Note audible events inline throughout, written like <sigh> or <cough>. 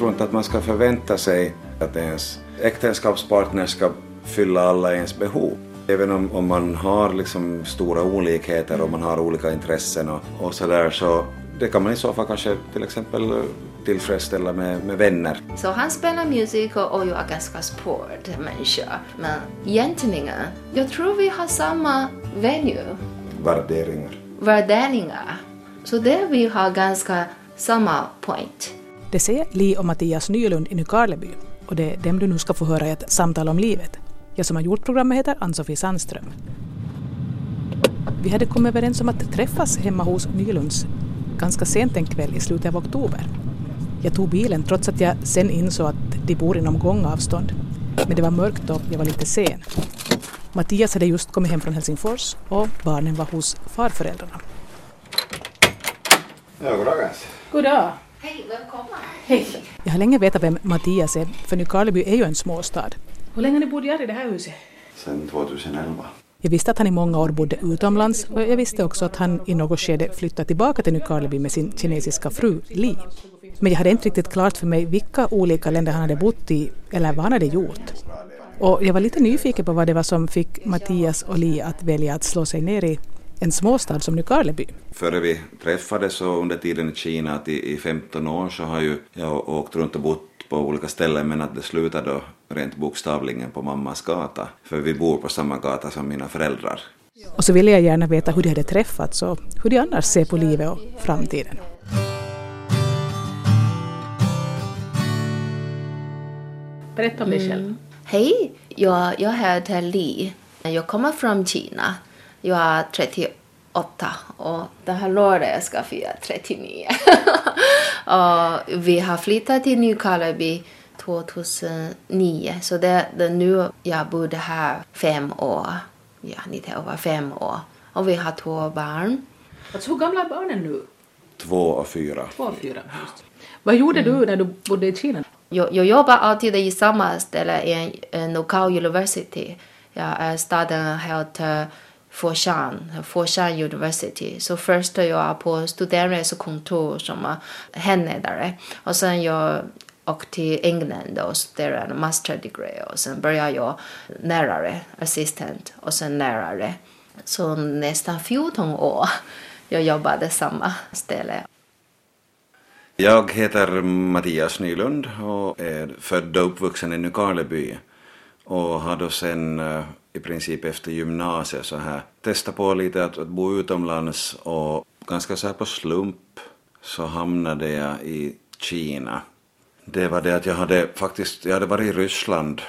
tror inte att man ska förvänta sig att ens äktenskapspartner ska fylla alla ens behov. Även om, om man har liksom stora olikheter och man har olika intressen och, och sådär så det kan man i så fall kanske till exempel tillfredsställa med, med vänner. Så han spelar musik och, jag är ganska sportmänniska. Men egentligen, jag tror vi har samma venue, Värderingar. värderingar. Så där vi har ganska samma point. Det säger Li och Mattias Nylund i Nykarleby och det är dem du nu ska få höra i ett samtal om livet. Jag som har gjort programmet heter Ann-Sofie Sandström. Vi hade kommit överens om att träffas hemma hos Nylunds ganska sent en kväll i slutet av oktober. Jag tog bilen trots att jag sen insåg att de bor inom gångavstånd. Men det var mörkt och jag var lite sen. Mattias hade just kommit hem från Helsingfors och barnen var hos farföräldrarna. Ja, goddagens. God dag! Hej, välkomna. Hej! Jag har länge vetat vem Mattias är, för Nykarleby är ju en småstad. Hur länge har ni bott här i det här huset? Sen 2011. Jag visste att han i många år bodde utomlands och jag visste också att han i något skede flyttade tillbaka till Nykarleby med sin kinesiska fru Li. Men jag hade inte riktigt klart för mig vilka olika länder han hade bott i eller vad han hade gjort. Och jag var lite nyfiken på vad det var som fick Mattias och Li att välja att slå sig ner i en småstad som Nykarleby. Före vi träffades så under tiden i Kina att i, i 15 år så har ju jag åkt runt och bott på olika ställen men att det slutade då rent bokstavligen på mammas gata. För vi bor på samma gata som mina föräldrar. Och så ville jag gärna veta hur de hade träffats och hur de annars ser på livet och framtiden. Berätta om dig själv. Hej, jag, jag heter Li. Jag kommer från Kina. Jag är 38 och det här jag ska fira 39. <laughs> och vi har flyttat till Nykarleby 2009 så det, det är nu jag bodde här fem år. Ja, lite över fem år. Och vi har två barn. Alltså, hur gamla är barnen nu? Två och fyra. Två och fyra. Just. Vad gjorde du när du bodde i Kina? Jag, jag jobbar alltid i samma ställe i en, en lokal university. Jag är staden heter Foshan, Foshan University. Så först är jag på studerandekontor som handledare. Och sen jag åkte till England och studerade en master degree. Och sen började jag lärare, assistent och sen lärare. Så nästan 14 år jag jobbade samma ställe. Jag heter Mattias Nylund och är född och uppvuxen i Nykarleby och har då sen eh, i princip efter gymnasiet så här testat på lite att, att bo utomlands och ganska så här på slump så hamnade jag i Kina. Det var det att jag hade faktiskt, jag hade varit i Ryssland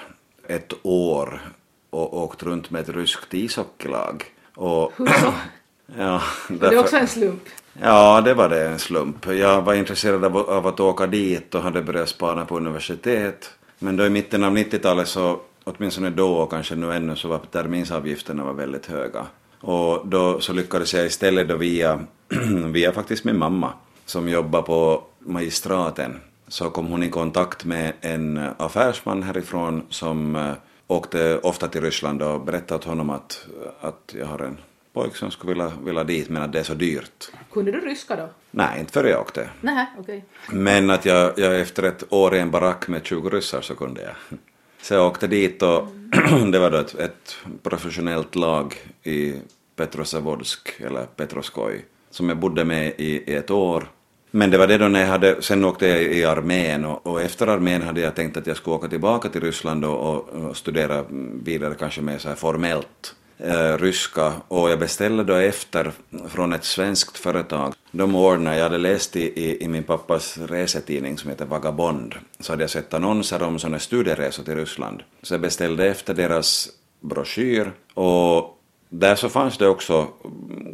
ett år och åkt runt med ett ryskt ishockeylag. Och, Hur så? <clears throat> ja, Det är därför- också en slump. Ja, det var det en slump. Jag var intresserad av, av att åka dit och hade börjat spana på universitet. Men då i mitten av 90-talet så, åtminstone då och kanske nu ännu, så var terminsavgifterna var väldigt höga. Och då så lyckades jag istället då via, <clears throat> via faktiskt min mamma, som jobbar på magistraten, så kom hon i kontakt med en affärsman härifrån som eh, åkte ofta till Ryssland och berättade åt honom att, att jag har en pojk som skulle vilja, vilja dit men att det är så dyrt. Kunde du ryska då? Nej, inte före jag åkte. Nej, okej. Men att jag, jag efter ett år i en barack med 20 ryssar så kunde jag. Så jag åkte dit och <clears throat> det var då ett, ett professionellt lag i Petrozavodsk, eller Petroskoj, som jag bodde med i, i ett år. Men det var det då när jag hade, sen åkte jag i armén och, och efter armén hade jag tänkt att jag skulle åka tillbaka till Ryssland och, och, och studera vidare kanske mer så här formellt eh, ryska och jag beställde då efter från ett svenskt företag. De ordnade, jag hade läst i, i, i min pappas resetidning som heter Vagabond, så hade jag sett annonser om sådana studieresor till Ryssland. Så jag beställde efter deras broschyr och där så fanns det också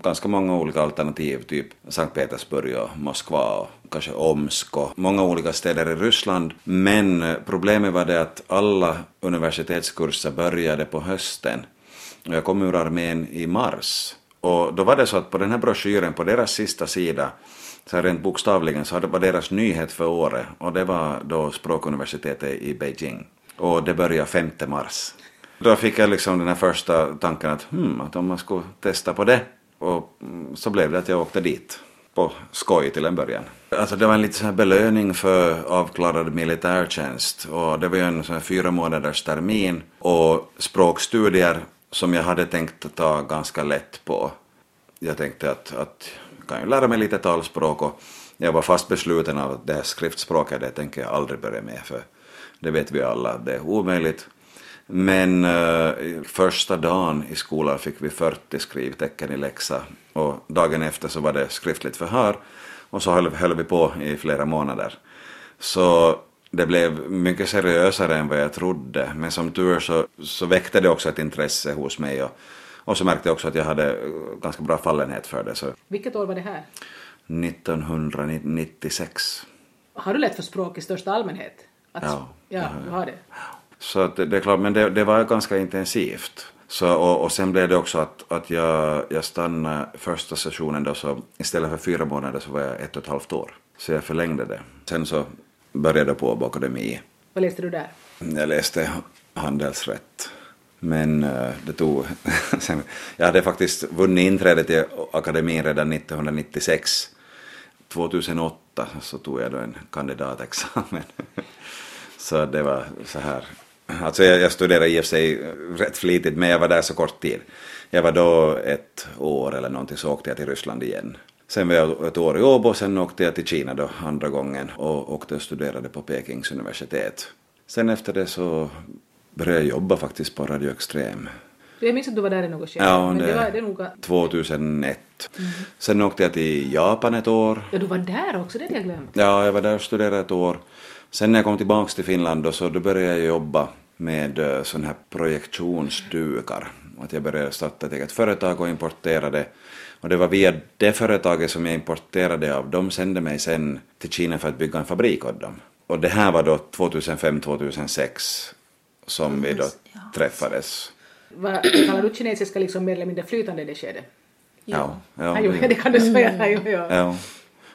ganska många olika alternativ, typ Sankt Petersburg och Moskva och kanske Omsk och många olika städer i Ryssland. Men problemet var det att alla universitetskurser började på hösten. Jag kom ur armén i mars. Och då var det så att på den här broschyren, på deras sista sida, så här rent bokstavligen, så var deras nyhet för året och det var då språkuniversitetet i Beijing. Och det började 5 mars. Då fick jag liksom den här första tanken att, hmm, att om man skulle testa på det. Och mm, så blev det att jag åkte dit på skoj till en början. Alltså det var en liten sån här belöning för avklarad militärtjänst och det var ju en sån här fyra månaders termin och språkstudier som jag hade tänkt ta ganska lätt på. Jag tänkte att, att jag kan ju lära mig lite talspråk och jag var fast besluten av att det här skriftspråket det tänker jag aldrig börja med för det vet vi alla att det är omöjligt. Men eh, första dagen i skolan fick vi 40 skrivtecken i läxa och dagen efter så var det skriftligt förhör och så höll, höll vi på i flera månader. Så det blev mycket seriösare än vad jag trodde men som tur så, så väckte det också ett intresse hos mig och, och så märkte jag också att jag hade ganska bra fallenhet för det. Så Vilket år var det här? 1996. Har du lätt för språk i största allmänhet? Att, Ja, ja, ja, du har det. Så att det, det är klart, men det, det var ganska intensivt. Så, och, och sen blev det också att, att jag, jag stannade första sessionen då så istället för fyra månader så var jag ett och ett halvt år. Så jag förlängde det. Sen så började på Åbo akademi. Vad läste du där? Jag läste handelsrätt. Men eh, det tog... <laughs> jag hade faktiskt vunnit inträde till akademin redan 1996. 2008 så tog jag då en kandidatexamen. <laughs> så det var så här. Alltså jag, jag studerade i och för sig rätt flitigt men jag var där så kort tid. Jag var då ett år eller någonting så åkte jag till Ryssland igen. Sen var jag ett år i Åbo, sen åkte jag till Kina då andra gången och åkte och studerade på Pekings universitet. Sen efter det så började jag jobba faktiskt på Radio Extrem. Jag minns att du var där i något skede. Ja, men det- det var det nog... 2001. Sen åkte jag till Japan ett år. Ja, du var där också, det hade jag glömt. Ja, jag var där och studerade ett år. Sen när jag kom tillbaka till Finland då, så då började jag jobba med uh, sån här projektionsdukar. Att jag började starta ett eget företag och importerade. Och det var via det företaget som jag importerade av. De sände mig sen till Kina för att bygga en fabrik åt dem. Och det här var då 2005-2006 som vi då Ja. träffades. Vad, kallar du kinesiska liksom mer eller mindre flytande i det skedet? Ja, ja, Ja, det kan du säga. Jo, jo. Ja.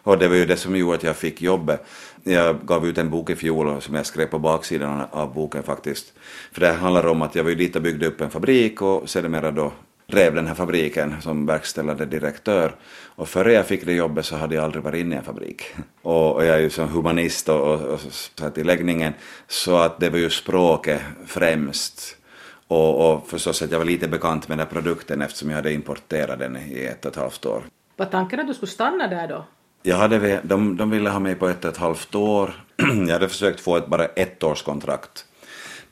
Och det var ju det som gjorde att jag fick jobbet. Jag gav ut en bok i fjol som jag skrev på baksidan av boken faktiskt. För det handlar om att jag var ju dit och byggde upp en fabrik och sedermera då drev den här fabriken som verkställande direktör. Och före jag fick det jobbet så hade jag aldrig varit inne i en fabrik. Och, och jag är ju som humanist och, och, och så här till läggningen. Så att det var ju språket främst. Och, och förstås att jag var lite bekant med den här produkten eftersom jag hade importerat den i ett och ett halvt år. Var tanken att du skulle stanna där då? Jag hade, de, de ville ha mig på ett och ett halvt år. <clears throat> jag hade försökt få ett bara ett års kontrakt.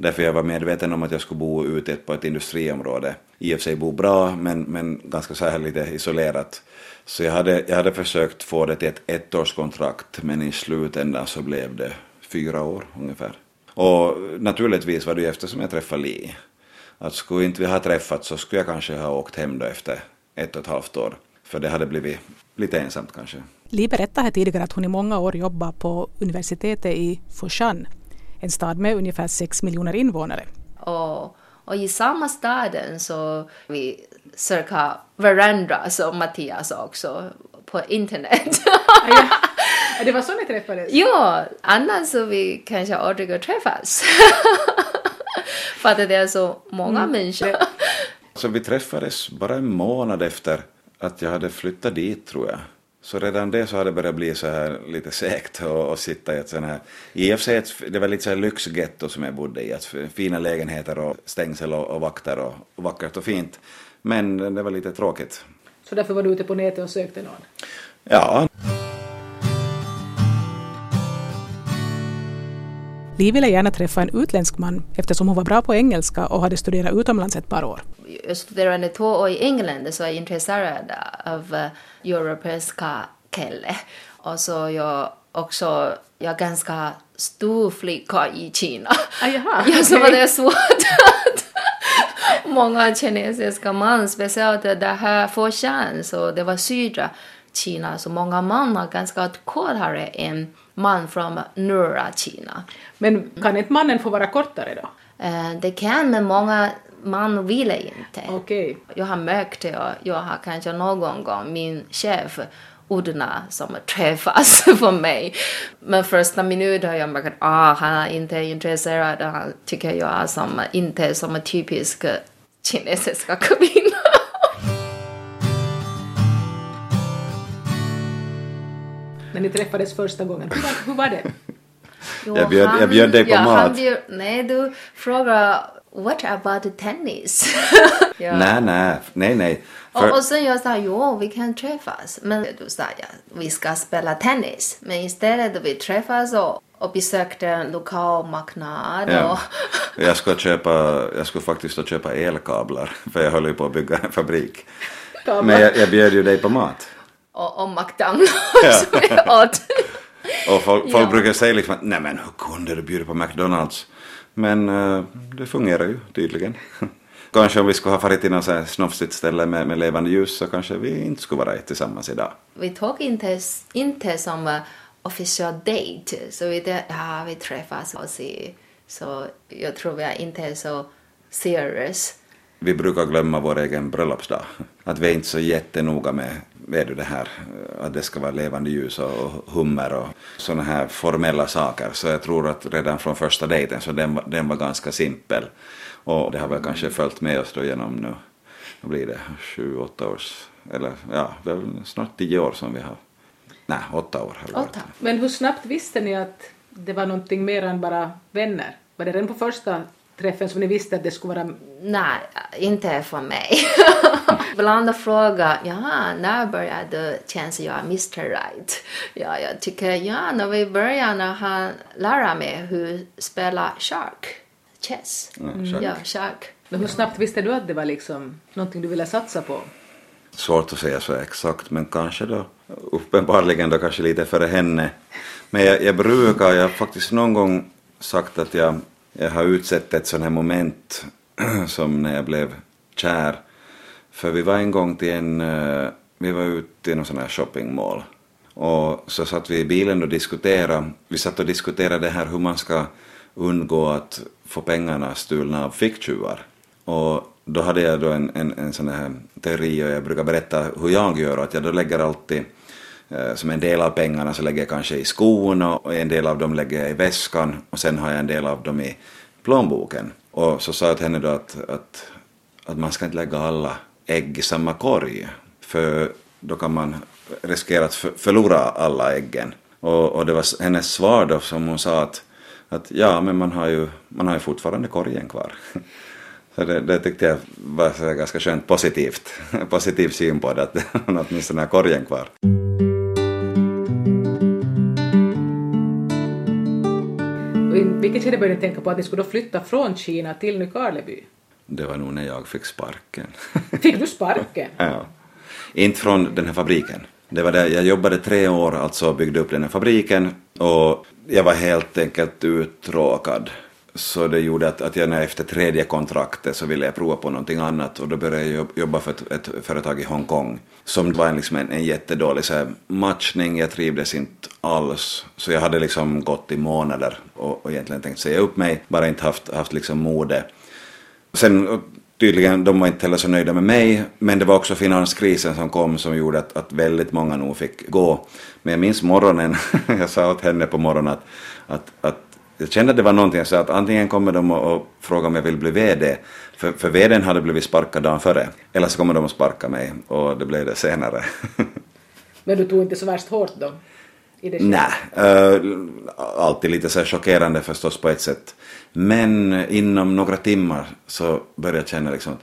Därför jag var medveten om att jag skulle bo ute på ett industriområde. I och för sig bo bra, men, men ganska så här lite isolerat. Så jag hade, jag hade försökt få det till ett ettårskontrakt, men i slutändan så blev det fyra år ungefär. Och naturligtvis var det ju eftersom jag träffade Li. Att skulle inte vi ha träffats så skulle jag kanske ha åkt hem då efter ett och ett halvt år. För det hade blivit lite ensamt kanske. Li berättade här tidigare att hon i många år jobbade på universitetet i Foshan, en stad med ungefär 6 miljoner invånare. Och, och i samma staden så vi söker varandra som Mattias också på internet. Ja, <laughs> det var så ni träffades? ja, annars så vi kanske aldrig träffas. <laughs> För att det är så många människor. Så vi träffades bara en månad efter att jag hade flyttat dit tror jag. Så redan det så hade det börjat bli så här lite att att sitta i ett sånt här, i och för sig ett, det var lite så här lyxgetto som jag bodde i, att fina lägenheter och stängsel och, och vakter och, och vackert och fint. Men det var lite tråkigt. Så därför var du ute på nätet och sökte någon? Ja, Li ville gärna träffa en utländsk man eftersom hon var bra på engelska och hade studerat utomlands ett par år. Jag studerade två år i England så jag är intresserad av uh, europeiska killar. Och så jag också, jag är ganska stor flicka i Kina. Ah, jaha, <laughs> ja, så var det svårt att <laughs> många kinesiska män, speciellt det här Foshan, så det var södra Kina, så många män är ganska kortare än man från norra Kina. Men kan inte mannen få vara kortare då? Eh, Det kan, men många man vill inte. Okej. Jag har märkt det, jag har kanske någon gång min chef Udna som träffas <laughs> för mig. Men första minuten har jag märkt att ah, han är inte intresserad, han tycker jag är som, inte som en typisk kinesiska <laughs> kvinna. När ni träffades första gången. Hur var, hur var det? Jo, Jag bjöd- jag bjöd dig på ja, mat. Han bjöd, nej, du frågar what about tennis? <laughs> ja. Nej, nej, nej, nej. För, Och, och sen jag sa jo, vi kan träffas. Men du sa ja, vi ska spela tennis. Men istället vi träffas och, och besökte en lokal marknad. ja, Och, <laughs> jag, skulle köpa, jag skulle faktiskt köpa elkablar, för jag höll ju på att bygga en fabrik. Men jag, jag bjöd ju dig på mat. Och, och McDonalds <laughs> Ja. som jag åt. Och folk, folk Ja. brukar säga liksom att nej men hur kunde du bjuda på McDonalds? Men eh, det fungerar ju tydligen. <laughs> kanske om vi skulle ha farit till något så här snofsigt ställe med, med levande ljus så kanske vi inte skulle vara tillsammans idag. Vi tog inte, inte som en official date. Så vi ja, vi träffas och se. Så jag tror vi är inte så serious. Vi brukar glömma vår egen bröllopsdag. Att vi är inte så jättenoga med, vet det här, att det ska vara levande ljus och, hummer och sådana här formella saker. Så jag tror att redan från första dejten så den, var- den var ganska simpel. Och det har väl kanske följt med oss då genom nu, vad blir det, sju, åtta års, eller ja, det är väl snart tio år som vi har, nej, åtta år har det varit. Åtta. Men hur snabbt visste ni att det var någonting mer än bara vänner? Var det redan på första träffen som ni visste att det skulle vara... Nej, inte för mig. <laughs> Ibland frågar ja, när började du känns jag Mr Right? Ja, jag tycker ja, när vi börjar när han lär mig hur spela shark, chess. Ja, shark. Ja, shark. Men hur snabbt visste du att det var liksom någonting du ville satsa på? Svårt att säga så exakt, men kanske då uppenbarligen då kanske lite före henne. Men jag, jag brukar, jag har faktiskt någon gång sagt att jag, jag har utsett ett sånt här moment <clears throat> som när jag blev kär. För vi var en gång till en, eh, vi var ute i någon sån här shoppingmall. Och så satt vi i bilen och diskuterade, vi satt och diskuterade det här hur man ska undgå att få pengarna stulna av ficktjuvar. Och då hade jag då en, en, en sån här teori och jag brukar berätta hur jag gör och att jag då lägger alltid Eh, som en del av pengarna så lägger jag kanske i skon och en del av dem lägger jag i väskan och sen har jag en del av dem i plånboken. Och så sa jag till henne då att, att, att man ska inte lägga alla ägg i samma korg för då kan man riskera att förlora alla äggen. Och, och det var hennes svar då som hon sa att, att ja men man har ju, man har ju fortfarande korgen kvar. <laughs> Så det, det tyckte jag var ganska skönt positivt, <laughs> positiv syn på det, att <laughs> man åtminstone har korgen kvar. Vilket skede började ni tänka på att ni skulle flytta från Kina till Nykarleby? Det var nog när jag fick sparken. <laughs> Fick du sparken? ja. Inte från den här fabriken. Det var där jag jobbade tre år, alltså byggde upp den här fabriken och jag var helt enkelt uttråkad. Så det gjorde att, att jag när efter tredje kontraktet så ville jag prova på någonting annat och då började jag jobba för ett, ett företag i Hongkong som var en, liksom en, en jättedålig så här, matchning, jag trivdes inte alls. Så jag hade liksom gått i månader och, och egentligen tänkt säga upp mig, bara inte haft, haft liksom mode. Sen tydligen, de var inte heller så nöjda med mig, men det var också finanskrisen som kom som gjorde att, att väldigt många nog fick gå. Men jag minns morgonen, <laughs> jag sa åt henne på morgonen att, att, att jag kände att det var någonting, jag sa att antingen kommer de och, fråga om jag vill bli VD, för, för VDn hade blivit sparkad dagen före, eller så kommer de att sparka mig, och det blev det senare. <laughs> Men du tog inte så värst hårt då? Nej, äh, alltid lite så chockerande förstås på ett sätt. Men inom några timmar så började jag känna liksom att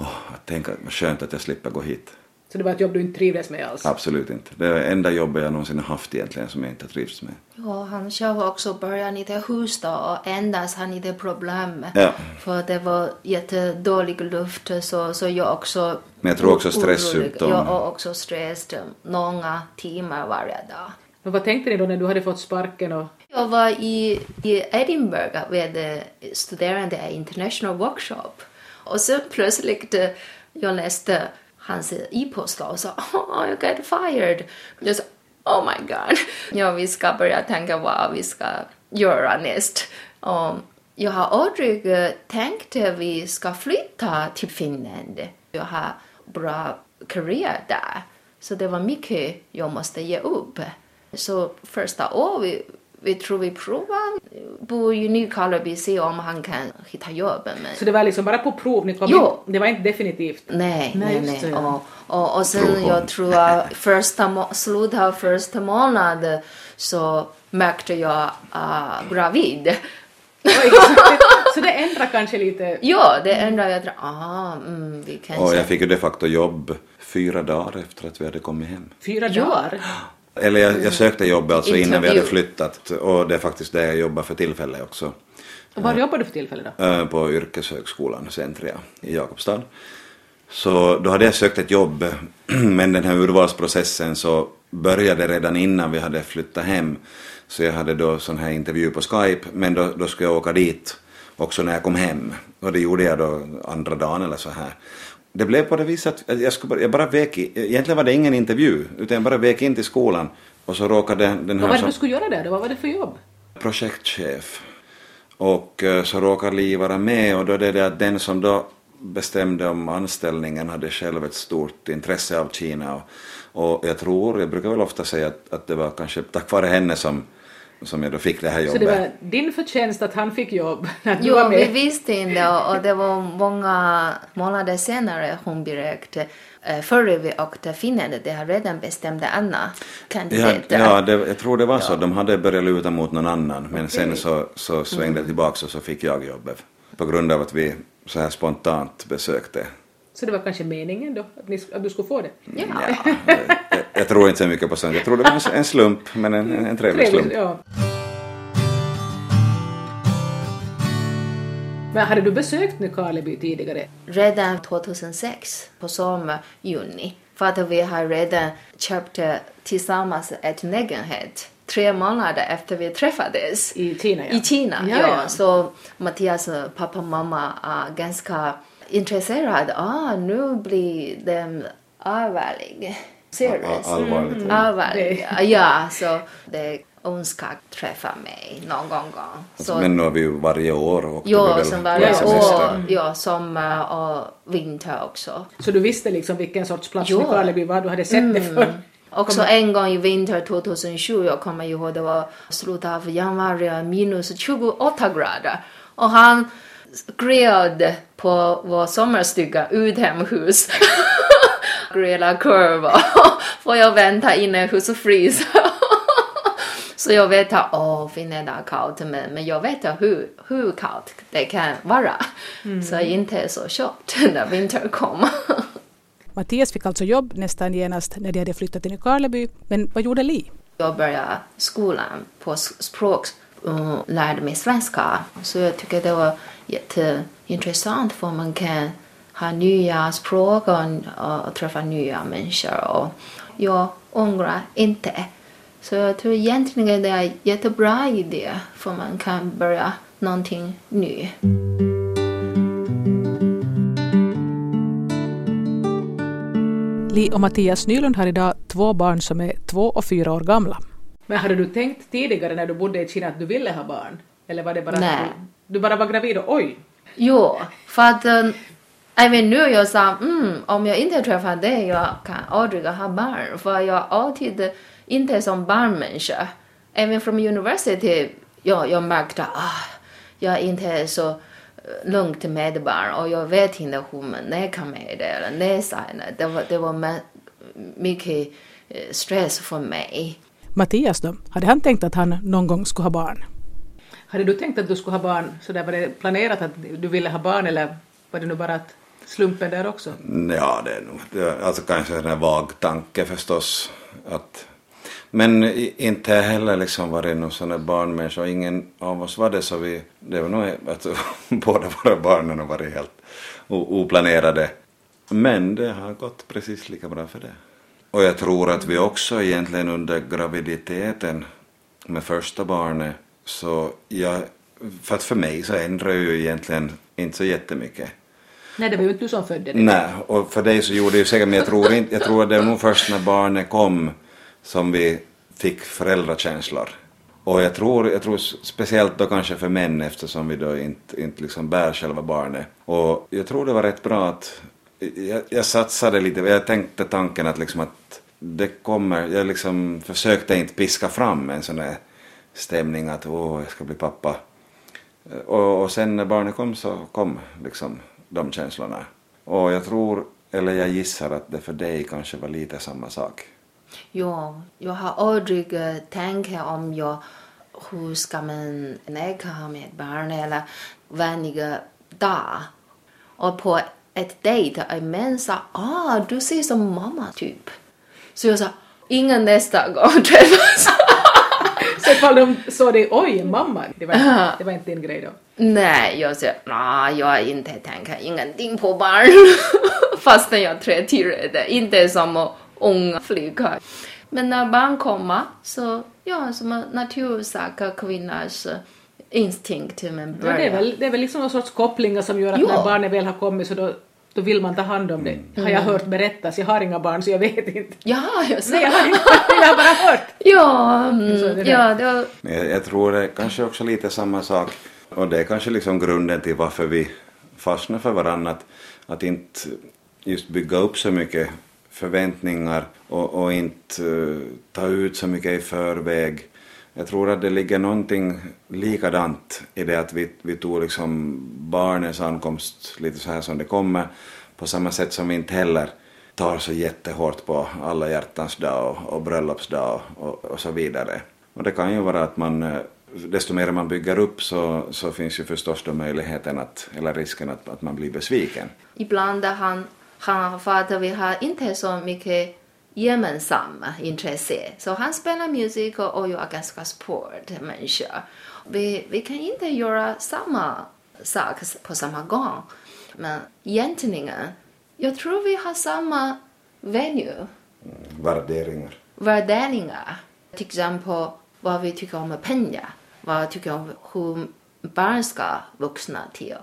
åh, tänk vad skönt att jag slipper gå hit. Så det var ett jobb du inte trivdes med alls? Absolut inte. Det är det enda jobbet jag någonsin har haft egentligen som jag inte har trivts med. Ja, han själv också började lite hosta och endast han hade problem. Ja. För det var jättedålig luft så, så jag också... Men jag tror också stresssymptom. Jag har också stress många timmar varje dag. Men vad tänkte ni då när du hade fått sparken och Jag var i, i Edinburgh med eh, studerande i international workshop. Och så plötsligt eh, jag läste hans e-post och sa oh, you got fired. Jag sa oh my god. Ja, vi ska börja tänka vad vi ska göra näst. Och jag har aldrig eh, tänkt att vi ska flytta till Finland. Jag har bra karriär där. Så det var mycket jag måste ge upp. Så första året vi, tror vi provar. bo i Nykarleby se om han kan hitta jobb. Men... Så det var liksom bara på prov ni kom Jo. in? Det var inte definitivt? Nej, Nej, nej, nej. Och, och, och sen jag tror att första slutet av första månaden så märkte jag uh, gravid. Så det ändrar kanske lite? <laughs> ja, det ändrade jag. tänkte, Ah, mm, vi kanske... Och jag fick ju de facto jobb fyra dagar efter att vi hade kommit hem. Fyra Ja. Eller jag, jag sökte jobb alltså innan vi hade flyttat och det är faktiskt där jag jobbar för tillfället också. Och var jobbar du för tillfället då? eh, På yrkeshögskolan Centria i Jakobstad. Så då hade jag sökt ett jobb <clears throat> men den här urvalsprocessen så började redan innan vi hade flyttat hem. Så jag hade då sån här intervju på Skype men då, då skulle jag åka dit också när jag kom hem. Och det gjorde jag då andra dagen eller så här. Det blev på det viset att jag, skulle bara, jag bara vek i, egentligen var det ingen intervju utan jag bara vek in till skolan och så råkade den Vad här var det du skulle göra där då? Vad var det för jobb? projektchef. Och eh, så råkade Li vara med och då är det det att den som då bestämde om anställningen hade själv ett stort intresse av Kina. Och, och jag tror, jag brukar väl ofta säga att, att det var kanske tack vare henne som, som jag då fick det här Så jobbet. det var din förtjänst att han fick jobb när du Jo, var vi med? visste inte och och det var många månader senare hon berättade eh, före vi åkte Finland, det har redan bestämde Anna Ja, kandidater. ja det, jag tror det var så. De hade börjat luta mot någon annan men sen Okej. så, så svängde det tillbaka och så fick jag jobbet. På grund av att vi så här spontant besökte. Så det var kanske meningen då, att, ni, att du skulle få det? Ja. Ja, <laughs> jag, jag tror inte så mycket på sånt. Jag tror det var en, en slump men en, en, en trevlig slump. ja. Men hade du besökt Nykarleby tidigare? Redan 2006 på sommar, juni. För att vi har redan köpt eh, tillsammans ett lägenhet tre månader efter vi träffades. I Kina ja. I Kina, Ja, ja. ja. Så Mattias eh, pappa och mamma är ganska intresserade. Ah, nu blir de allvarliga. Serious. All- allvarligt, Mm, ja. allvarliga. Ja, så de önskar träffa mig någon gång. Så, Men nu har vi ju varje år åkt ja, som varje år. Ja, sommar och vinter också. Så du visste liksom vilken sorts plats Ja. Nykarleby var, du hade sett det för? Också en gång i vinter 2007, jag kommer ihåg det var slutet av januari, minus 28 grader. Och han grillade på vår sommarstuga utomhus. <laughs> Grilla korv <laughs> får jag vänta inne hos och frysa. <laughs> Så jag vet att åh, Finland är kallt, men, men jag vet hur, hur kallt det kan vara. Så jag inte är så chockad när vintern kommer. Mattias fick alltså jobb nästan genast när de hade flyttat till Nykarleby, men vad gjorde Li? Jag började skolan på språk och lärde mig svenska. Så jag tycker det var jätteintressant för man kan ha nya språk och, och träffa nya människor. Och jag ångrar inte. Så jag tror egentligen det är en jättebra idé för man kan börja någonting nytt. Li och Mattias Nylund har idag två barn som är två och fyra år gamla. Men hade du tänkt tidigare när du bodde i Kina att du ville ha barn? Eller var det bara Nej. att du, du bara var gravid och oj? Jo, för att um, även nu jag sa mm, om jag inte träffar dig jag kan aldrig ha barn för jag alltid inte som barnmänniska. Även från university jag, jag märkte ah, jag inte är så eh, lugnt med barn och jag vet inte hur man nekar med det eller nedsignar. Det var, det var mycket eh, stress för mig. Mattias då? Hade han tänkt att han någon gång skulle ha barn? Hade du tänkt att du skulle ha barn? Så där var det planerat att du ville ha barn eller var det nu bara att slumpen där också? Ja, det är nog alltså kanske en vag tanke förstås. Att, men inte heller liksom varit någon sån där barnmänniska och ingen av oss var det så vi, det var nog att alltså, <laughs> båda våra barnen har varit helt oplanerade. Men det har gått precis lika bra för det. Och jag tror att vi också egentligen under graviditeten med första barnet så jag, för att för mig så ändrar ju egentligen inte så jättemycket. Nej, det var ju inte du som födde det. Nej, och för dig så gjorde det ju säkert, men jag tror, inte, jag tror att det var nog först när barnet kom som vi fick föräldrakänslor. Och jag tror, jag tror speciellt då kanske för män eftersom vi då inte, inte liksom bär själva barnet. Och jag tror det var rätt bra att jag, jag satsade lite, jag tänkte tanken att liksom att det kommer, jag liksom försökte inte piska fram en sån där stämning att åh, jag ska bli pappa. Eh, och, och sen när barnet kom så kom liksom de känslorna. Och jag tror, eller jag gissar att det för dig kanske var lite samma sak. Ja, jag har aldrig eh, tänkt om jag, hur ska man leka med ett barn eller vänliga dag. Och på ett dejt, en man sa ah, du ser som mamma typ. Så jag sa, ingen nästa gång <laughs> träffas. Så ifall de såg dig, oj, mamma, det var, det var inte din grej då? Nej, jag sa, nej, jag inte tänker ingenting på barn. <laughs> Fastän jag 30 inte som ung flicka. Men när barn kommer så, ja, som en natursak, kvinnors instinkt. Men Ja, det, är väl, det är väl liksom någon sorts kopplingar som gör att Ja. när barnet väl har kommit så då, då vill man ta hand om det. Har jag hört berättas, jag har inga barn så jag vet inte. Ja, jag sa. Nej, jag har, jag har bara hört. <laughs> Ja, Så är mm, det ja, det var, Men jag, jag tror det är kanske också lite samma sak. Och det är kanske liksom grunden till varför vi fastnar för varandra. Att, att inte just bygga upp så mycket förväntningar och, och inte eh, ta ut så mycket i förväg. Jag tror att det ligger någonting likadant i det att vi, vi tog liksom barnens ankomst lite så här som det kommer. På samma sätt som vi inte heller tar så jättehårt på alla hjärtans dag och, och bröllopsdag och, och så vidare. Och det kan ju vara att man, eh, desto mer man bygger upp så, så finns ju förstås då möjligheten att, eller risken att, att man blir besviken. ibland han, han för att vi har inte så mycket gemensamma intresse. Så han spelar musik och, jag är ganska sportmänniska. Vi, vi kan inte göra samma sak på samma gång. Men egentligen, jag tror vi har samma value, Värderingar. värderingar. Till exempel vad vi tycker om pengar, vad vi tycker om hur barn ska vuxna till.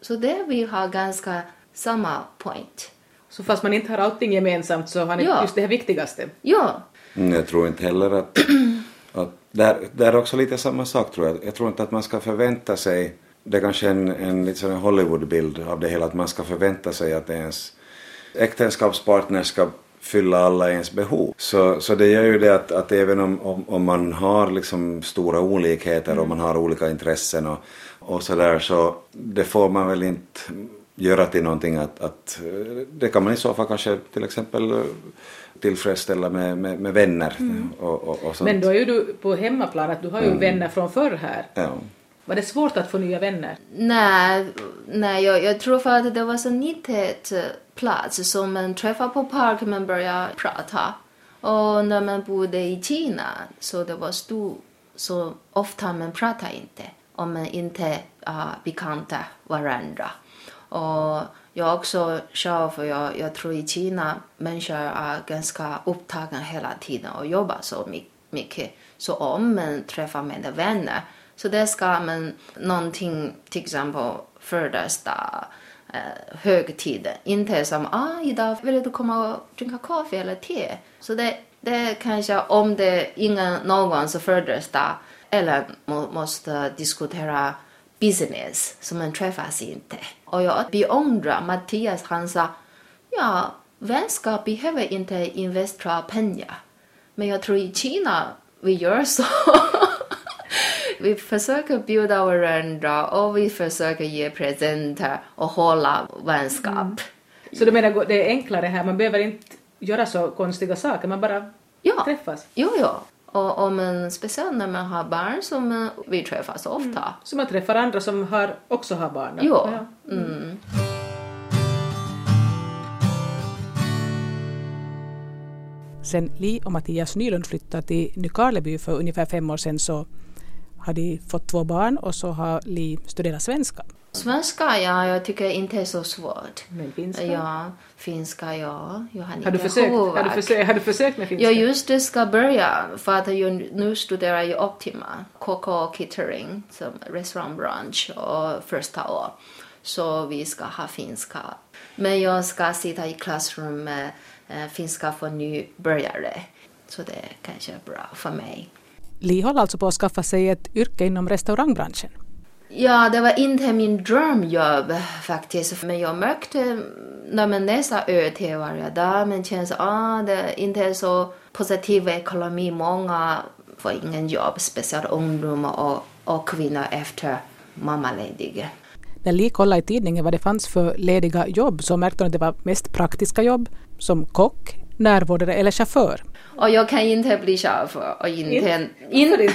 Så där vi har ganska samma point. Så fast man inte har allting gemensamt så har ni Ja. just det här viktigaste. Ja, Mm, Jag tror inte heller att... <clears throat> att där, där är också lite samma sak tror jag. Jag tror inte att man ska förvänta sig... Det är kanske en, en lite sån Hollywoodbild av det hela, att man ska förvänta sig att ens äktenskapspartner ska fylla alla ens behov. Så, så det gör ju det att, att även om, om, om man har liksom stora olikheter och man har olika intressen och, och sådär så det får man väl inte göra till någonting att, att eh, det kan man i så fall kanske till exempel eh, tillfredsställa med, med, med vänner och, och, och sånt. Men då är ju du på hemmaplan att du har ju vänner från förr här. Ja. Var det svårt att få nya vänner? nej, nej jag, jag tror för att det var så litet eh, plats så man träffar på park man börjar prata. Och när man bodde i Kina så det var stor, så ofta man pratar inte om man inte är bekanta varandra. Och jag också själv, för jag, jag tror i Kina människor är ganska upptagna hela tiden och jobbar så mycket. Så om man träffar med vänner så där ska man någonting, till exempel födelsedag, eh, högtiden. Inte som ah, idag vill du komma och dricka kaffe eller te. Så det, det kanske om det är ingen någons födelsedag eller må, måste diskutera business så man träffas inte. Och jag beundrar Mattias, han sa ja, vänskap behöver inte investera pengar. Men jag tror i Kina vi gör så. <laughs> vi försöker bjuda varandra och vi försöker ge presenter och hålla vänskap. Så du menar det är enklare här, man behöver inte göra så konstiga saker, man bara Ja. träffas. Jo, jo. Och om man, speciellt när man har barn som eh, vi träffas ofta. Så man träffar andra som har, också har barn. Jo. Ja. Mm. Sen Li och Mattias Nylund flyttade till Nykarleby för ungefär fem år sedan så har de fått två barn och så har Li studerat svenska. Svenska, ja, jag tycker inte är så svårt. Men finska? Ja, finska, ja. Jag har, Har du, försökt, har, du försökt, har du försökt med finska? Jag just det ska börja för att jag nu studerar i Optima, KK Catering, som restaurangbransch och första år. Så vi ska ha finska. Men jag ska sitta i klassrum med eh, finska för nybörjare. Så det är kanske bra för mig. Li håller alltså på att skaffa sig ett yrke inom restaurangbranschen. Ja, det var inte min drömjobb faktiskt. Men jag märkte när man läser ÖT varje dag, men känns ah, det är inte så positiv ekonomi. Många får ingen jobb, speciellt ungdomar och, och kvinnor efter mammaledig. När Li kollade i tidningen vad det fanns för lediga jobb så märkte hon att det var mest praktiska jobb som kock, närvårdare eller chaufför. Och jag kan inte bli chaufför och inte... In- In,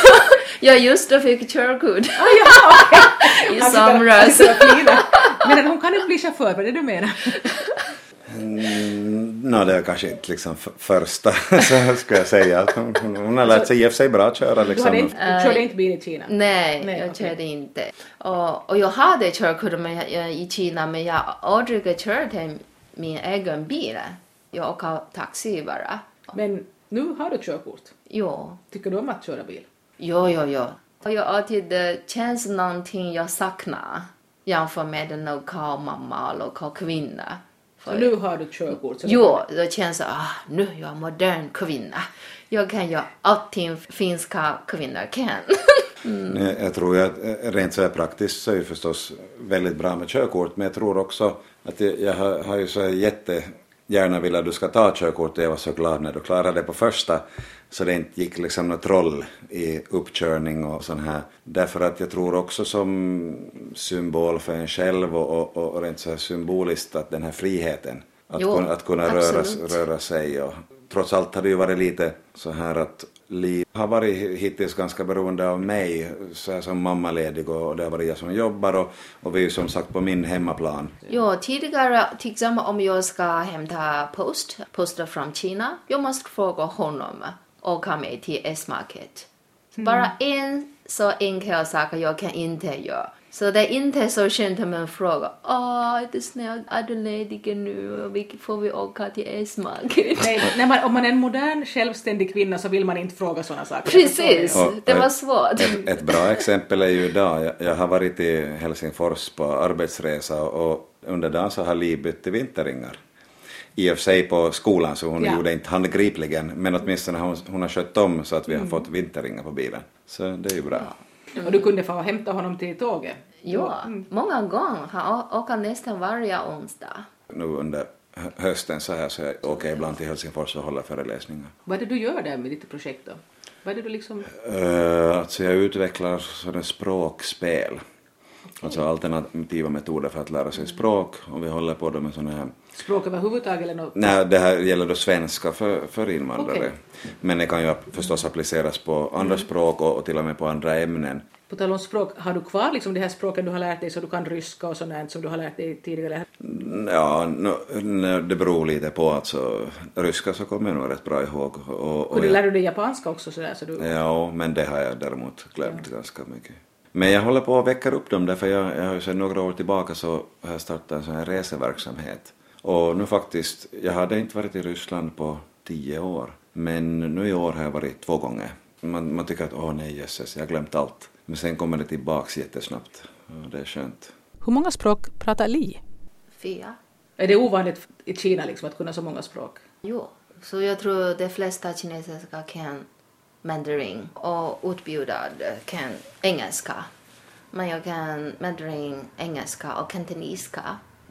<laughs> jag just fick körkort ja, okej. <laughs> i somras. Men hon kan inte bli chaufför, vad är det du menar? Mm, Nå, det är kanske inte liksom första, <laughs> så skulle jag säga. Hon, hon, har lärt sig i och för sig bra att köra Du, liksom. hade inte, du körde inte bil i Kina? Nej, Nej, jag okej. körde inte. Och, och jag hade körkort med, i Kina men jag har aldrig kört min egen bil. Jag åker taxi bara. Men nu har du körkort. Jo, Tycker du om att köra bil? jo, jo. Och jag alltid eh, känns någonting jag saknar jämfört med en lokal mamma och lokal kvinna. Så nu har du körkort? Jo, det känns ah, nu är jag modern kvinna. Jag kan göra allting finska kvinnor kan. <laughs> Jag, jag tror att eh, rent så här praktiskt så är det förstås väldigt bra med körkort men jag tror också att jag, jag har, har ju så här jättegärna velat att du ska ta körkort och jag var så glad när du klarade det på första så det inte gick liksom något troll i uppkörning och sån här. Därför att jag tror också som symbol för en själv och, och, och rent så här symboliskt att den här friheten att Jo, kunna, att kunna röra, röra sig och trots allt har det ju varit lite så här att Li har varit hittills ganska beroende av mig så här som mammaledig och det har varit jag som jobbar och, och vi är som sagt på min hemmaplan. Jo, tidigare till exempel om jag ska hämta post, poster från Kina, jag måste fråga honom och komma med till S-market. Så Bara en så enkel sak jag kan inte göra. Så det är inte så skönt om man frågar, åh, är det snällt, är du ledig nu? Får vi åka till S-market? Nej, när man, om man är en modern självständig kvinna så vill man inte fråga sådana saker. Precis, Och- det och var ett- svårt. Ett, ett bra exempel är ju idag, jag, jag har varit i Helsingfors på arbetsresa och under dagen så har Li bytt till vinterringar. I och för sig på skolan så hon Ja. gjorde inte handgripligen men åtminstone har hon, hon har skött om så att vi har fått vinterringar på bilen. Så det är ju bra. Och du kunde få hämta honom till tåget. Ja, många gånger. Han åker nästan varje onsdag. Nu under hö- hösten så här så jag åker ibland till Helsingfors och håller föreläsningar. Vad är det du gör där med ditt projekt då? Vad är det du liksom... Uh, alltså jag utvecklar sådana språkspel. Alltså alternativa metoder för att lära sig språk och vi håller på med sådana här Språk överhuvudtaget eller något? Nej, det här gäller då svenska för, för invandrare. Okej. Men det kan ju förstås appliceras på andra språk och, och till och med på andra ämnen. På tal om språk, har du kvar liksom de här språken du har lärt dig så du kan ryska och sånt som du har lärt dig tidigare? Mm, Ja, no, no, det beror lite på. Alltså, ryska så kommer jag nog rätt bra ihåg. Och, Och och du jag, lär du dig japanska också sådär så du... ja, men det har jag däremot glömt ganska mycket. Men jag håller på att väcka upp dem därför jag, jag har ju sedan några år tillbaka så har jag startat en sån här reseverksamhet. Och nu faktiskt, jag hade inte varit i Ryssland på tio år. Men nu i år har jag varit två gånger. Man, man tycker att åh nej jösses, jag har glömt allt. Men sen kommer det tillbaks jättesnabbt. Och det är skönt. Hur många språk pratar Li? Fyra. Är det ovanligt i Kina liksom att kunna så många språk? Jo, så jag tror de flesta kinesiska kan mandarin och utbildad kan engelska. Men jag kan mandarin, engelska och kantonesiska.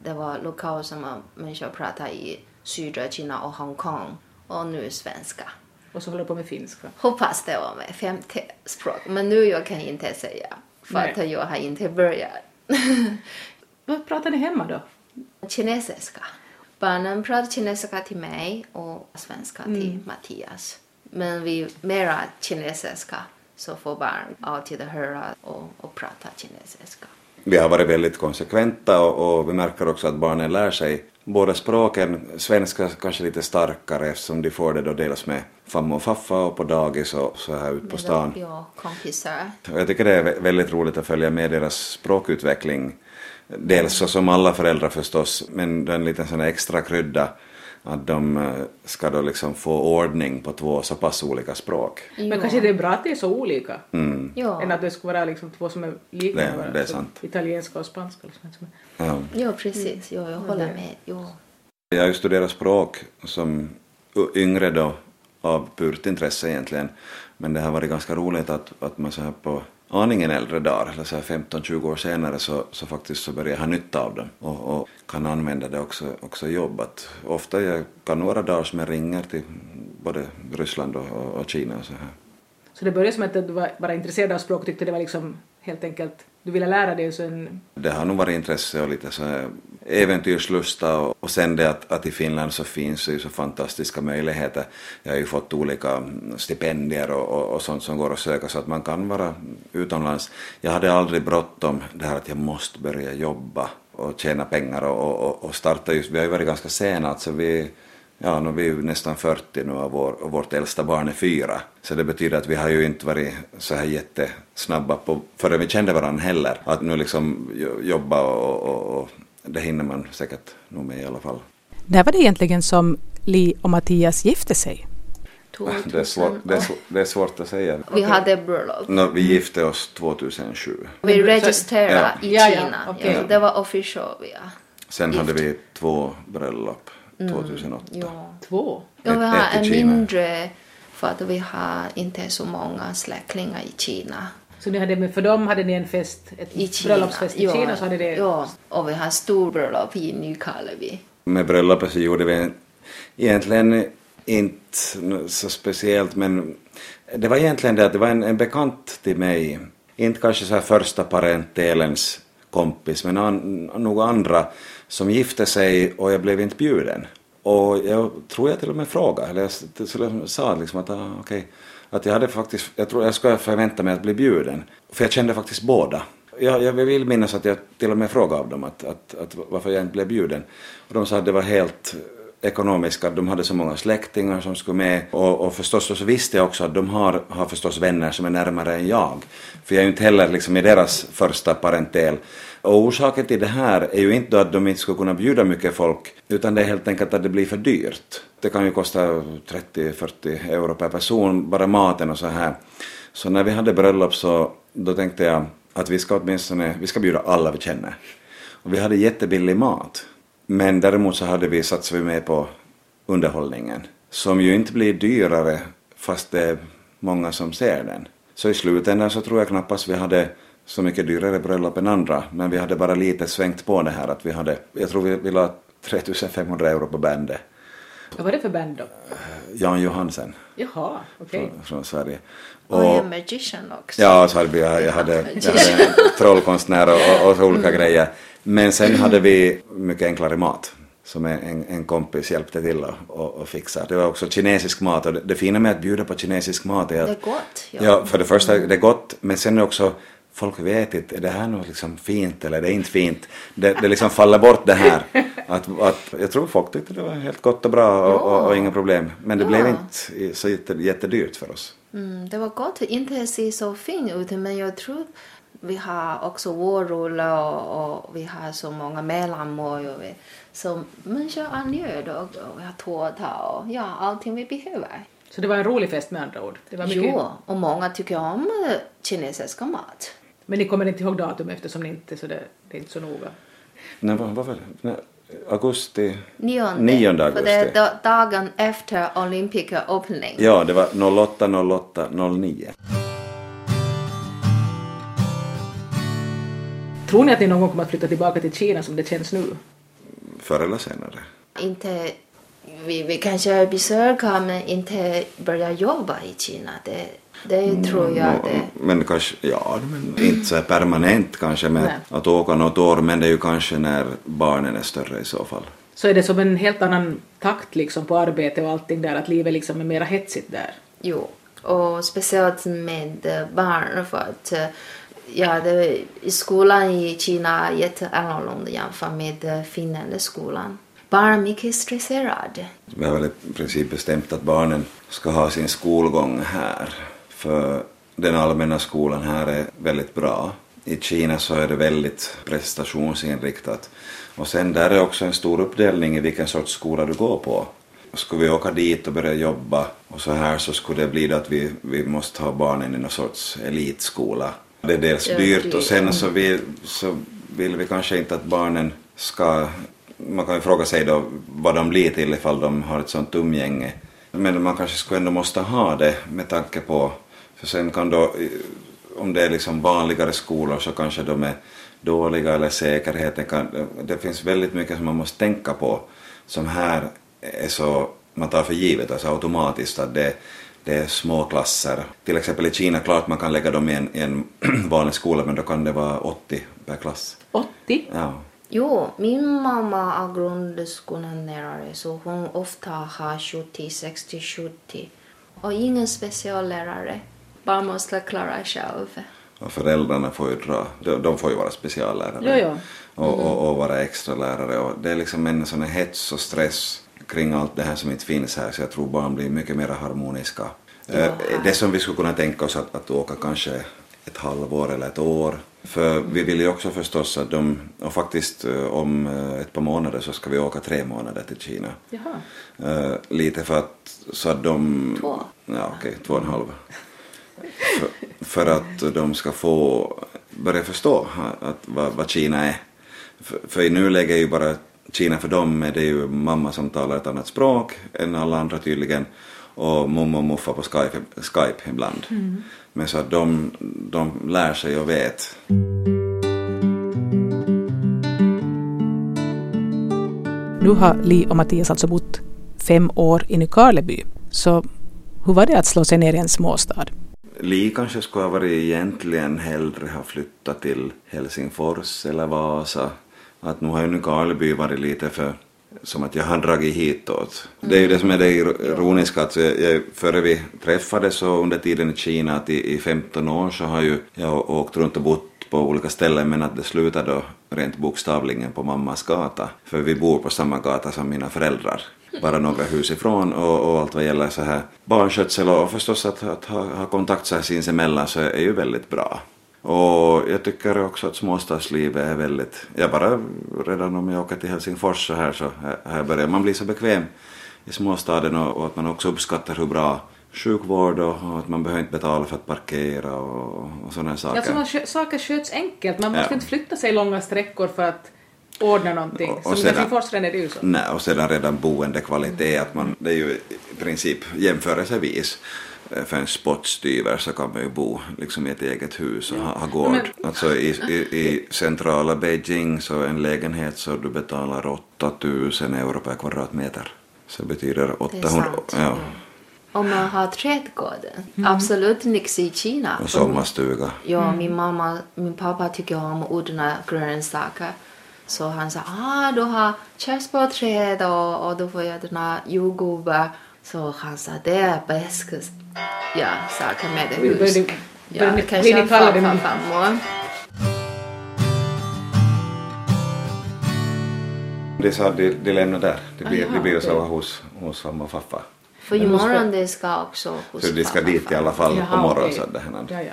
Det var lokalt som människor pratar i södra Kina och Hongkong och nu svenska. Och så håller du på med finska. Hoppas det var med femte språk, men nu jag kan inte säga för Nej. att jag har inte börjat. <laughs> Vad pratar ni hemma då? kinesiska. Barnen pratar kinesiska till mig och svenska till Mm. Mattias. Men vi mera kinesiska så får barn alltid höra och, och prata kinesiska. Vi har varit väldigt konsekventa och, och vi märker också att barnen lär sig båda språken. Svenska kanske lite starkare eftersom de får det då dels med famma och faffa och på dagis och så här ute på stan. Ja, kompisar. Jag tycker det är vä- väldigt roligt att följa med deras språkutveckling. Dels så som alla föräldrar förstås, men en liten sån extra krydda att de eh, ska då liksom få ordning på två så pass olika språk. Men kanske det är bra att det är så olika Mm. Ja. än att det skulle vara liksom två som är lika. Det- varandra. det är sant. Italienska och spanska. Liksom. Ja. Ja, precis. Ja, jag håller med. Ja. Jag har ju studerat språk som yngre då av purt intresse egentligen. Men det har varit ganska roligt att, att man så här på aningen äldre dagar, eller så här 15-20 år senare, så, så faktiskt så börjar jag ha nytta av dem och, och kan använda det också, också i jobb. Ofta jag kan några dagar som jag ringer till både Ryssland och, och, och Kina och så här. Så det började som att du var bara intresserad av språk och tyckte det var liksom helt enkelt du ville lära dig så en... Det har nog varit intresse och lite så här äventyrslusta och, och sen det att, att i Finland så finns det ju så fantastiska möjligheter. Jag har ju fått olika stipendier och, och, och sånt som går att söka så att man kan vara utomlands. Jag hade aldrig bråttom det här att jag måste börja jobba och tjäna pengar och, och, och starta just, vi har ju varit ganska sena, alltså vi Ja, nu är vi ju nästan 40 nu och, vår, och vårt äldsta barn är fyra. Så det betyder att vi har ju inte varit så här jättesnabba på, förrän vi kände varandra heller. Att nu liksom jobba och, och, och det hinner man säkert nog med i alla fall. När var det egentligen som Li och Mattias gifte sig? Det är, svår, det, är svår, det är, svårt att säga. Vi hade bröllop. No, vi gifte oss 2007. Vi registrerade ja. i Kina. Ja, ja. Okay. det var official. Ja. Sen hade vi två bröllop 2008. Mm. Ja. Två? Ja, vi har en mindre för att vi har inte så många släktingar i Kina. Så ni hade, för dem hade ni en fest, ett I bröllopsfest i ja, Kina? Så hade det... Ja, och vi har stor bröllop i Nykarleby. Med bröllopet så gjorde vi egentligen inte så speciellt men det var egentligen det att det var en, en bekant till mig, inte kanske så här första parentelens kompis men an, några andra som gifte sig och jag blev inte bjuden. Och jag tror jag till och med frågade, eller jag sa liksom att ah, okej, okay, att jag hade faktiskt, jag tror jag ska förvänta mig att bli bjuden. För jag kände faktiskt båda. Jag, jag vill minnas att jag till och med frågade av dem att, att, att varför jag inte blev bjuden. Och de sa att det var helt ekonomiska, de hade så många släktingar som skulle med och, och förstås så visste jag också att de har, har förstås vänner som är närmare än jag. För jag är ju inte heller liksom i deras första parentel. Och orsaken till det här är ju inte att de inte skulle kunna bjuda mycket folk, utan det är helt enkelt att det blir för dyrt. Det kan ju kosta 30-40 euro per person, bara maten och så här. Så när vi hade bröllop så då tänkte jag att vi ska åtminstone, vi ska bjuda alla vi känner. Och vi hade jättebillig mat. Men däremot så hade vi satsat vi med på underhållningen, som ju inte blir dyrare fast det är många som ser den. Så i slutändan så tror jag knappast vi hade så mycket dyrare bröllop än andra, men vi hade bara lite svängt på det här att vi hade, jag tror vi, vi la 3500 euro på bandet. Vad var det för band då? Jan Johansen. Jaha, okej. Okay. Från, från, Sverige. Och, och en magician också. Ja, så hade vi, jag, jag, hade, jag hade en trollkonstnär och, och, och olika mm. grejer. Men sen hade vi mycket enklare mat som en, en kompis hjälpte till att och, och fixa. Det var också kinesisk mat och det, det fina med att bjuda på kinesisk mat är att... Det är gott. Ja, ja för det första det är gott men sen också folk vet inte, är det här något liksom fint eller är det inte fint? Det, det liksom faller bort det här. Att, att, jag tror folk tyckte det var helt gott och bra och, ja. och, och inga problem. Men det ja. blev inte så jätte, jättedyrt för oss. Mm, det var gott, inte se så fint ut men jag tror vi har också vårrulle och, och, vi har så många mellanmål. Och vi, så människor är nöjd och, och vi har tårta och ja, allting vi behöver. Så det var en rolig fest med andra ord? Det var mycket... Jo, och många tycker om eh, kinesiska mat. Men ni kommer inte ihåg datum eftersom ni inte så det, det är inte så noga? Nej, vad var det? augusti? Nionde. Nionde augusti. För det är dagen efter Olympica opening. Ja, det var 08, 08, 09. Tror ni att ni någon gång kommer att flytta tillbaka till Kina som det känns nu? Förr eller senare. Inte, vi, vi kanske besöker men inte börja jobba i Kina. Det, det mm, tror jag no, det. Men kanske, ja, men inte så permanent kanske med Nej. att åka något år men det är ju kanske när barnen är större i så fall. Så är det som en helt annan takt liksom på arbete och allting där, att livet liksom är mera hetsigt där? Jo, och speciellt med barn för att ja, det, skolan i Kina är jätteannorlunda jämfört med eh, Finland skolan. Barn är mycket stressade. Vi har väl i princip bestämt att barnen ska ha sin skolgång här. För den allmänna skolan här är väldigt bra. I Kina så är det väldigt prestationsinriktat. Och sen där är också en stor uppdelning i vilken sorts skola du går på. Skulle vi åka dit och börja jobba och så här så skulle det bli att vi, vi måste ha barnen i någon sorts elitskola det är dels dyrt och sen så vill, så vill vi kanske inte att barnen ska... Man kan ju fråga sig då vad de blir till ifall de har ett sånt umgänge. Men man kanske skulle ändå måste ha det med tanke på... För sen kan då, om det är liksom vanligare skolor så kanske de är dåliga eller säkerheten kan... Det finns väldigt mycket som man måste tänka på som här är så man tar för givet, alltså automatiskt att det, det är små klasser. Till exempel i Kina, klart man kan lägga dem i en, i en <clears throat> vanlig skola men då kan det vara 80 per klass. 80? Ja. Jo, min mamma är grundskollärare så hon ofta har 70, 60, 70. Och ingen speciallärare. Bara måste klara själv. Och föräldrarna får ju dra, de, de får ju vara speciallärare Jo, jo. Och, och, och vara extra lärare och det är liksom en sån här hets och stress kring allt det här som inte finns här så jag tror barn blir mycket mer harmoniska. Eh, det som vi skulle kunna tänka oss att, att åka kanske ett halvår eller ett år för vi vill ju också förstås att de, och faktiskt eh, om eh, ett par månader så ska vi åka tre månader till Kina. Jaha. Lite för att så att de... Två. Ja, okej, två och en halv. För, för att de ska få börja förstå att, vad, vad Kina är. För, för i nuläget är ju bara Kina för dem är det ju mamma som talar ett annat språk än alla andra tydligen och mommo och muffa på Skype, Skype ibland. Men så att de, de lär sig och vet. Nu har Li och Mattias alltså bott fem år i Nykarleby. Så hur var det att slå sig ner i en småstad? Li kanske skulle ha varit egentligen hellre ha flyttat till Helsingfors eller Vasa. Att nu har ju Nykarleby varit lite för som att jag har dragit hitåt. Det är ju det som är det ironiska att jag, jag, före vi träffades och under tiden i Kina att i, i 15 år så har ju jag åkt runt och bott på olika ställen men att det slutade då rent bokstavligen på mammas gata. För vi bor på samma gata som mina föräldrar. Bara några hus ifrån och, och allt vad gäller så här barnskötsel och förstås att, att ha, ha kontakt så här sinsemellan så är ju väldigt bra. Och jag tycker också att småstadslivet är väldigt, ja bara redan om jag åker till Helsingfors så här så här, börjar man bli så bekväm i småstaden och, och att man också uppskattar hur bra sjukvård och, och att man behöver inte betala för att parkera och, och sådana saker. Man skö- saker sköts enkelt, man måste Ja. inte flytta sig långa sträckor för att ordna någonting. Och- och Som sedan- Helsingfors är det ju så. Nej, och sedan redan boendekvalitet, att man, det är ju i princip jämförelsevis för en spottstyver så kan man ju bo liksom i ett eget hus och ha, ha gård. Men- Alltså i, i, i centrala Beijing så en lägenhet så du betalar 8000 euro per kvadratmeter. Så det betyder Det är 800... sant. Ja, Om man har trädgården. Absolut nix i Kina. och sommarstuga. Ja, min mamma, min pappa tycker om att odla grönsaker. Så han sa, ah, du har körsbärsträd och, och du får odla jordgubbar. Så han sa, det är bäst. Ja, saker med det hus. Ja, ni- kanske blir ni kallade farfar, farmor. De sa de, de lämnar där. De blir, Ah, de blir så hos, hos mamma och farfar. För imorgon det ska också hos Så de ska farfar, dit i farfar. alla fall på Jaha, morgonen. okej. Så det här Ja, ja.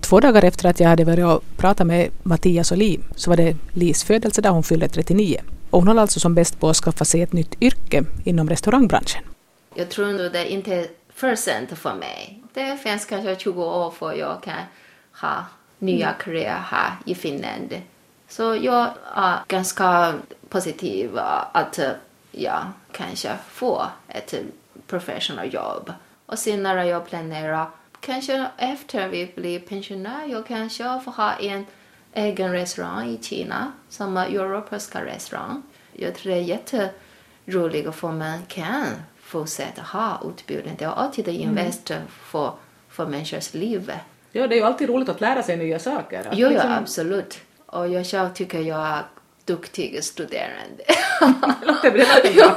Två dagar efter att jag hade varit och pratat med Mattias och Li så var det Lis födelse där hon fyllde 39. Och hon håller alltså som bäst på att skaffa sig ett nytt yrke inom restaurangbranschen. Jag tror nog det inte är för mig. Det finns kanske 20 år för jag kan ha nya karriär här i Finland. Så jag är ganska positiv att jag kanske får ett professional jobb. Och sen när jag planerar, kanske efter vi blir pensionär, jag kanske får ha en egen restaurang i Kina som är europeiska restaurang. Jag tror det är jätteroligt för man kan fortsätta ha utbildning. Det är alltid en invest för, för människors liv. Ja, det är ju alltid roligt att lära sig nya saker. Att Jo, ja, liksom- absolut. Och jag själv tycker jag är duktig studerande. Det låter bra. <laughs>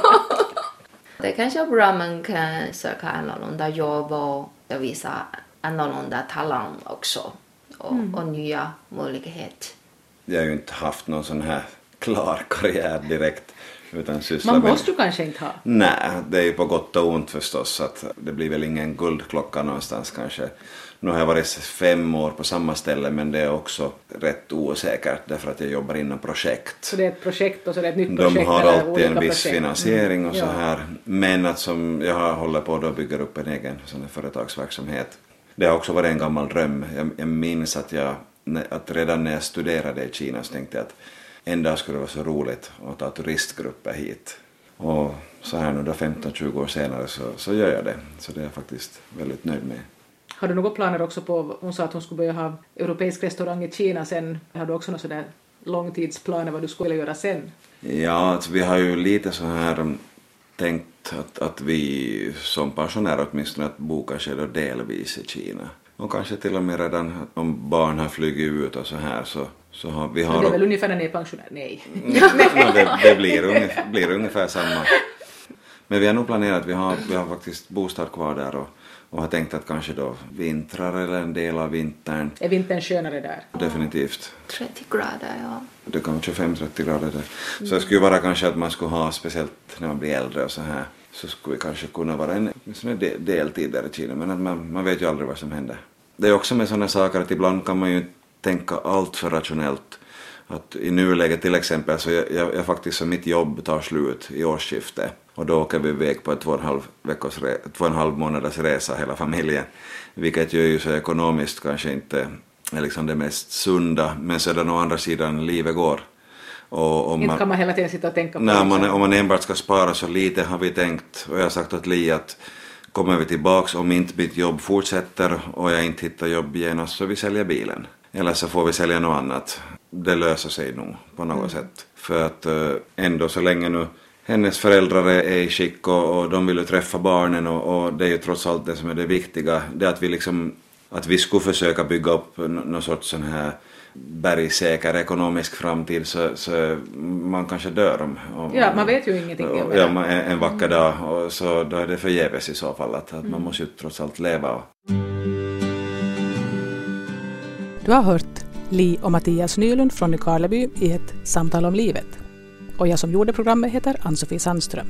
Det kanske är bra man kan söka annorlunda jobb och visa annorlunda talang också. Och, och nya möjligheter. Jag har ju inte haft någon sån här klar karriär direkt. Utan Man med- måste ju kanske inte ha. Nej, det är ju på gott och ont förstås. Så att det blir väl ingen guldklocka någonstans kanske. Nu har jag varit fem år på samma ställe men det är också rätt osäkert därför att jag jobbar inom projekt. Så det är ett projekt och så är det ett nytt De projekt. har eller alltid en viss projekt. finansiering och så Ja. här. Men att som jag har- håller på då bygger upp en egen sån företagsverksamhet. Det har också varit en gammal dröm. Jag, jag minns att, jag, att redan när jag studerade i Kina så tänkte jag att en dag skulle det vara så roligt att ta turistgrupper hit. Och så här nu då 15-20 år senare så, så gör jag det. Så det är jag faktiskt väldigt nöjd med. Har du några planer också på, hon sa att hon skulle börja ha europeisk restaurang i Kina sen. Har du också några sådär långtidsplaner vad du skulle göra sen? Ja, alltså vi har ju lite så här um, tänkt att, att, att vi som pensionärer åtminstone att bo kanske då delvis i Kina. Och kanske till och med redan om barn har flugit ut och så här så, så har vi har... Det är väl ungefär när ni är pensionär? Nej. <laughs> no, det, det blir, ungefär, blir ungefär samma. Men vi har nog planerat, vi har, vi har faktiskt bostad kvar där och, och har tänkt att kanske då vintrar eller en del av vintern. Är vintern skönare där? Definitivt. 30 grader, ja. Det kan vara 25-30 grader där. Så det skulle vara kanske att man skulle ha, speciellt när man blir äldre och så här, så skulle vi kanske kunna vara en deltid där i Kina, men man, man vet ju aldrig vad som händer. Det är också med sådana saker att ibland kan man ju tänka allt för rationellt. Att I nuläget till exempel så jag, jag, jag faktiskt så mitt jobb tar slut i årsskiftet och då åker vi iväg på en två och en halv, veckors re, två och en halv månaders resa hela familjen. Vilket gör ju så ekonomiskt kanske inte är liksom det mest sunda men sedan å andra sidan livet går. Och om inte kan man hela tiden sitta och tänka på nej, man, om man enbart ska spara så lite har vi tänkt och jag har sagt åt Li att kommer vi tillbaks om inte mitt jobb fortsätter och jag inte hittar jobb genast så vi säljer bilen. Eller så får vi sälja något annat. Det löser sig nog på något mm. sätt. För att uh, ändå så länge nu hennes föräldrar är i skick och, och de vill ju träffa barnen och, och, det är ju trots allt det som är det viktiga. Det att vi liksom, att vi skulle försöka bygga upp någon sorts sån här bergsäker ekonomisk framtid så, så man kanske dör om, om Ja, man vet ju ingenting om det. Ja, en, en vacker dag och så då är det förgäves i så fall att, att mm. man måste ju trots allt leva. Du har hört Li och Mattias Nylund från Nykarleby i ett samtal om livet. Och jag som gjorde programmet heter Ann-Sofie Sandström.